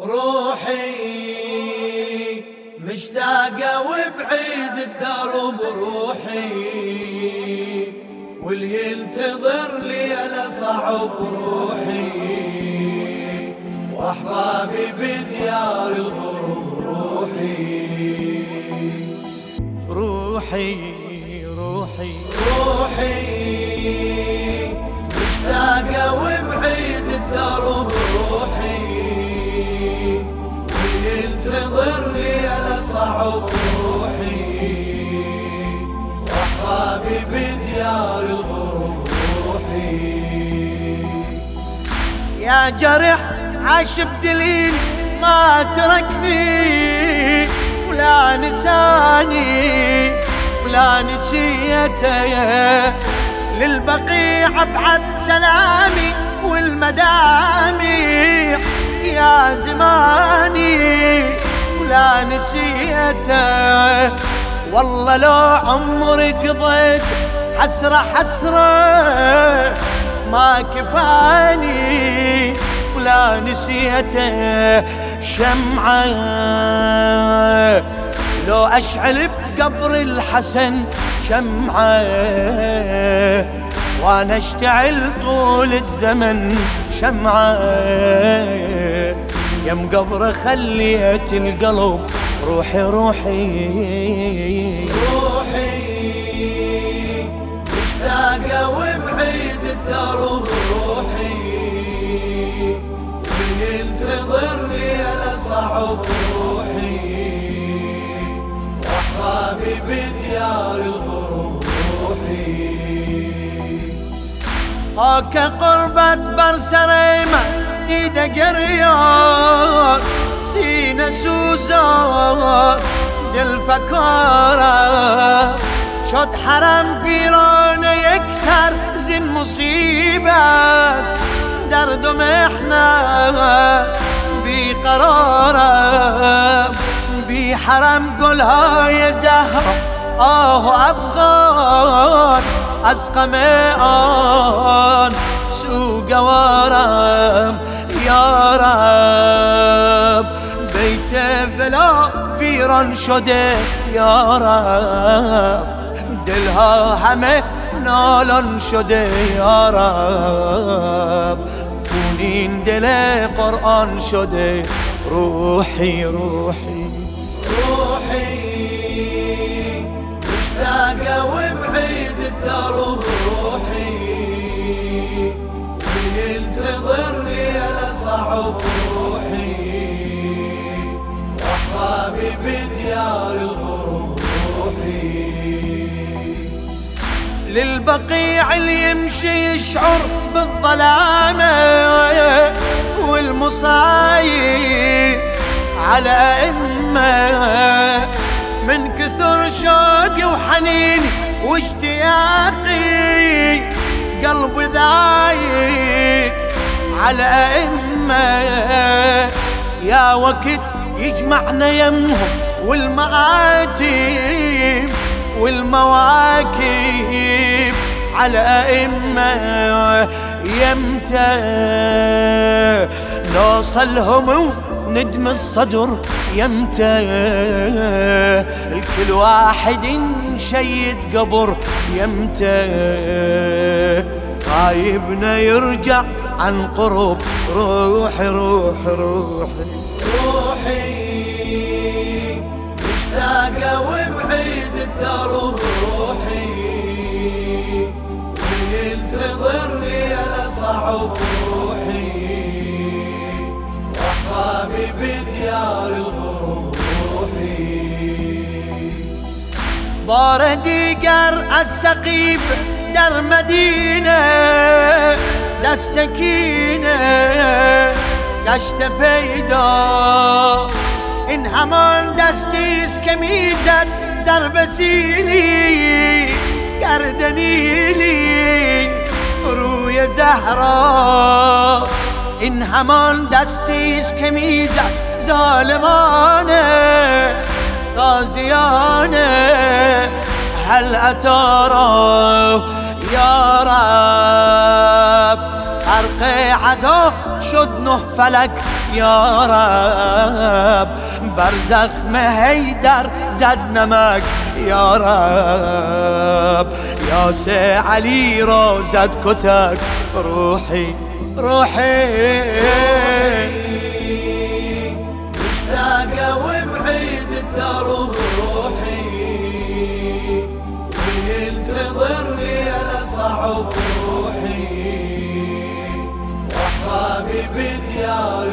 روحي مشتاقة وبعيد الدرب روحي واللي ينتظر لي أنا صعب روحي. وأحبابي بديار الغروب روحي. روحي روحي روحي مشتاقة وبعيد الدرب روحي. روحي. بديار يا جرح عاش بدليل ما تركني. ولا نساني ولا نسيته للبقيع أبعث سلامي والمدامع يا زماني ولا والله لو عمري قضيت حسرة حسرة ما كفاني ولا نسيته شمعة. لو أشعل بقبر الحسن شمعة وأنا أشتعل طول الزمن شمعة. يا مقبرة خليت القلب روحي روحي. روحي. مشتاقة وبعيد الدرب روحي. واللي ينتظر لي على صعب روحي. واحبابي بديار الغروب روحي. هاك قربة برسريمة ايده قريار. سینه سوزا دل فکارم شد حرم ویران یک سر زین مصیبت درد و محنه بیقرارم بی حرم گلهای زهر آه و افغان از غم آن سوگوارم یارم. بيت فلا فيران شده يا رب. دلها همه نالان شده یا رب. بونین دل قرآن شده روحی روحی روحي. مشتاقة وبعيد الدرب روحي. واللي ينتظر لي على صعب. للبقيع اللي يمشي يشعر بالظلامة والمصايب على أئمة من كثر شوقي وحنيني واشتياقي قلبي ذايق على أئمة يا وقت يجمعنا يمهم والمآتم والمواكب على أئمة يمتى. نوصلهم ندم الصدر يمتى. الكل واحد شيد قبر يمتى. غايبنا يرجع عن قرب. روحي روحي روحي. روحي. الدرب روحي واللي ينتظر لي على صعب روحي واحبابي بديار الغروب باردي قر السقيف در مدينة. دستكينة قشت پیدا این همان دستیست که میزد ضرب سیلی گردنیلی روی زهرا. این همان دستیست که می‌زد ظالمانه غازیانه. هل اتارا یا رب؟ غرق عذاب شد نه فلک يا رب؟ برزخ مهيدر زد نمك يا رب يا سي علي روزت كتك. روحي روحي. مشتاقة وبعيد الدرب روحي. وينتظرني على صعب روحي. واحبابي بديار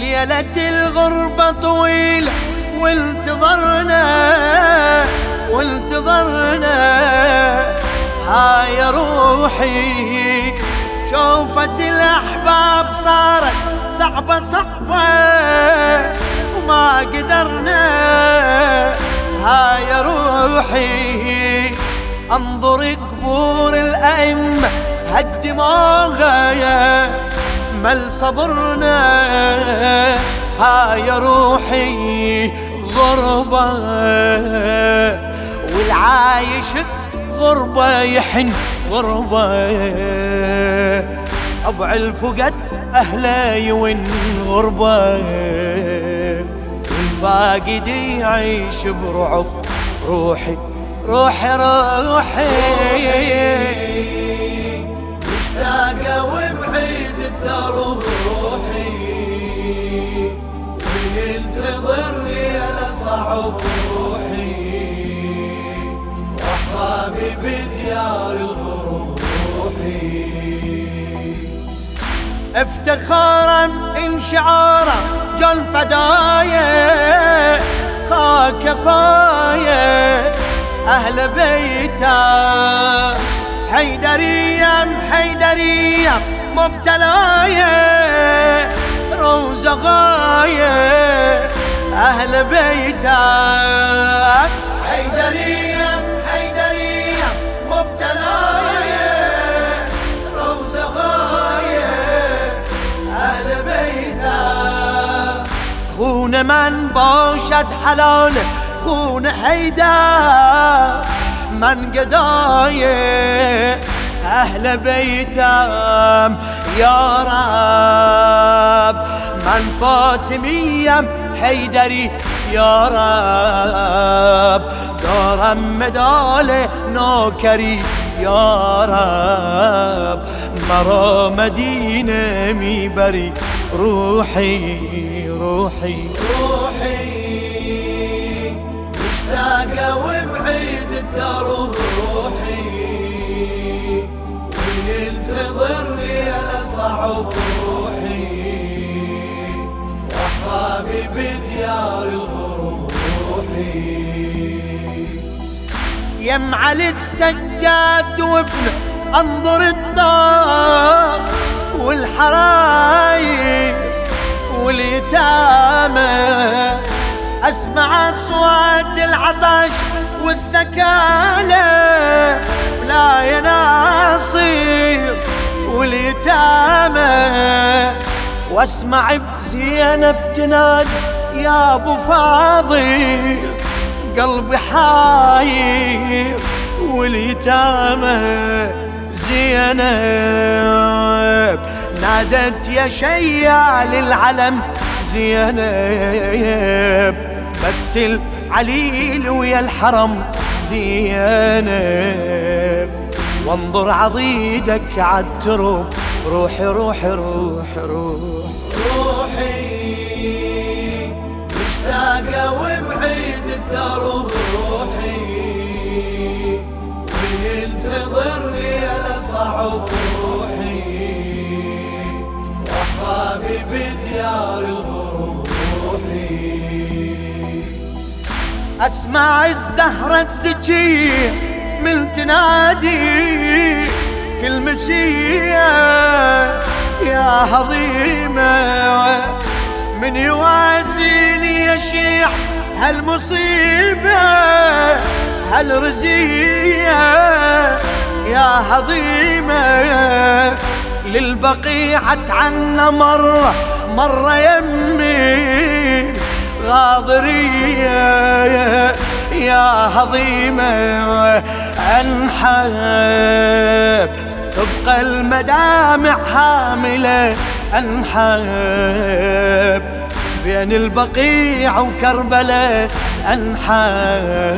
ليلة الغربة طويلة وانتظرنا وانتظرنا. هاي روحي شوفت الأحباب صارت صعبة صعبة وما قدرنا. هاي روحي أنظر قبور الأئمة هالدماغ مل صبرنا. هاي روحي غربة. والعايش غربة يحن غربة. أبع الفقد أهله يون غربة. والفاقد يعيش برعب روحي روحي روحي. وبعيد الدرب روحي وينتظرني على صعب روحي. واحبابي بديار الغروب روحي افتخارا انشعارا جن فدايا. خاك بايا. أهل بيتا. حيدريم حيدريم مبتلايا روز غاية أهل بيتا خون من باشد حلال خون حيدر من قدايه أهل بيتم يا رب. من فاطميم حيدري يا رب. دارم مدال نوكري يا رب. مرا مدينة ميبري. روحي روحي. روحي مشتاقة وبعيد الدرب روحي. واحبابي بديار روحي يم علي السجاد وابنه أنظر الطاق والحرايب واليتامى. أسمع أصوات العطش والثكالة لا يناصير واليتامى واسمع بزينب تنادي يا أبو فاضل قلبي حاير واليتامى. زينب نادت يا شيال العلم. زينب بس العليل ويا الحرم. زينب وانظر عضيدك عالترب روحي روحي روحي روحي روحي مشتاقة وبعيد الدرب روحي وينتظرني على صعب روحي واحبابي بديار الغروب. أسمع الزهرة تسجي من تنادي كل مسية يا هضيمة من يواسيني يشيع هالمصيبة هالرزية. يا هضيمة للبقيعة عنا مرة مرة يمين غاضرية يا هضيمة أنحب. تبقى المدامع حاملة أنحاب. بين البقيع وكربلاء أنحاب.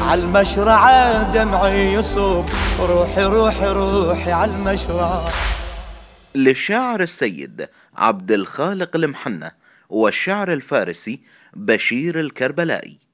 عالمشرعة دمعي يصب روحي روحي روحي عالمشرعة للشاعر السيد عبد الخالق المحنة والشعر الفارسي بشير الكربلائي.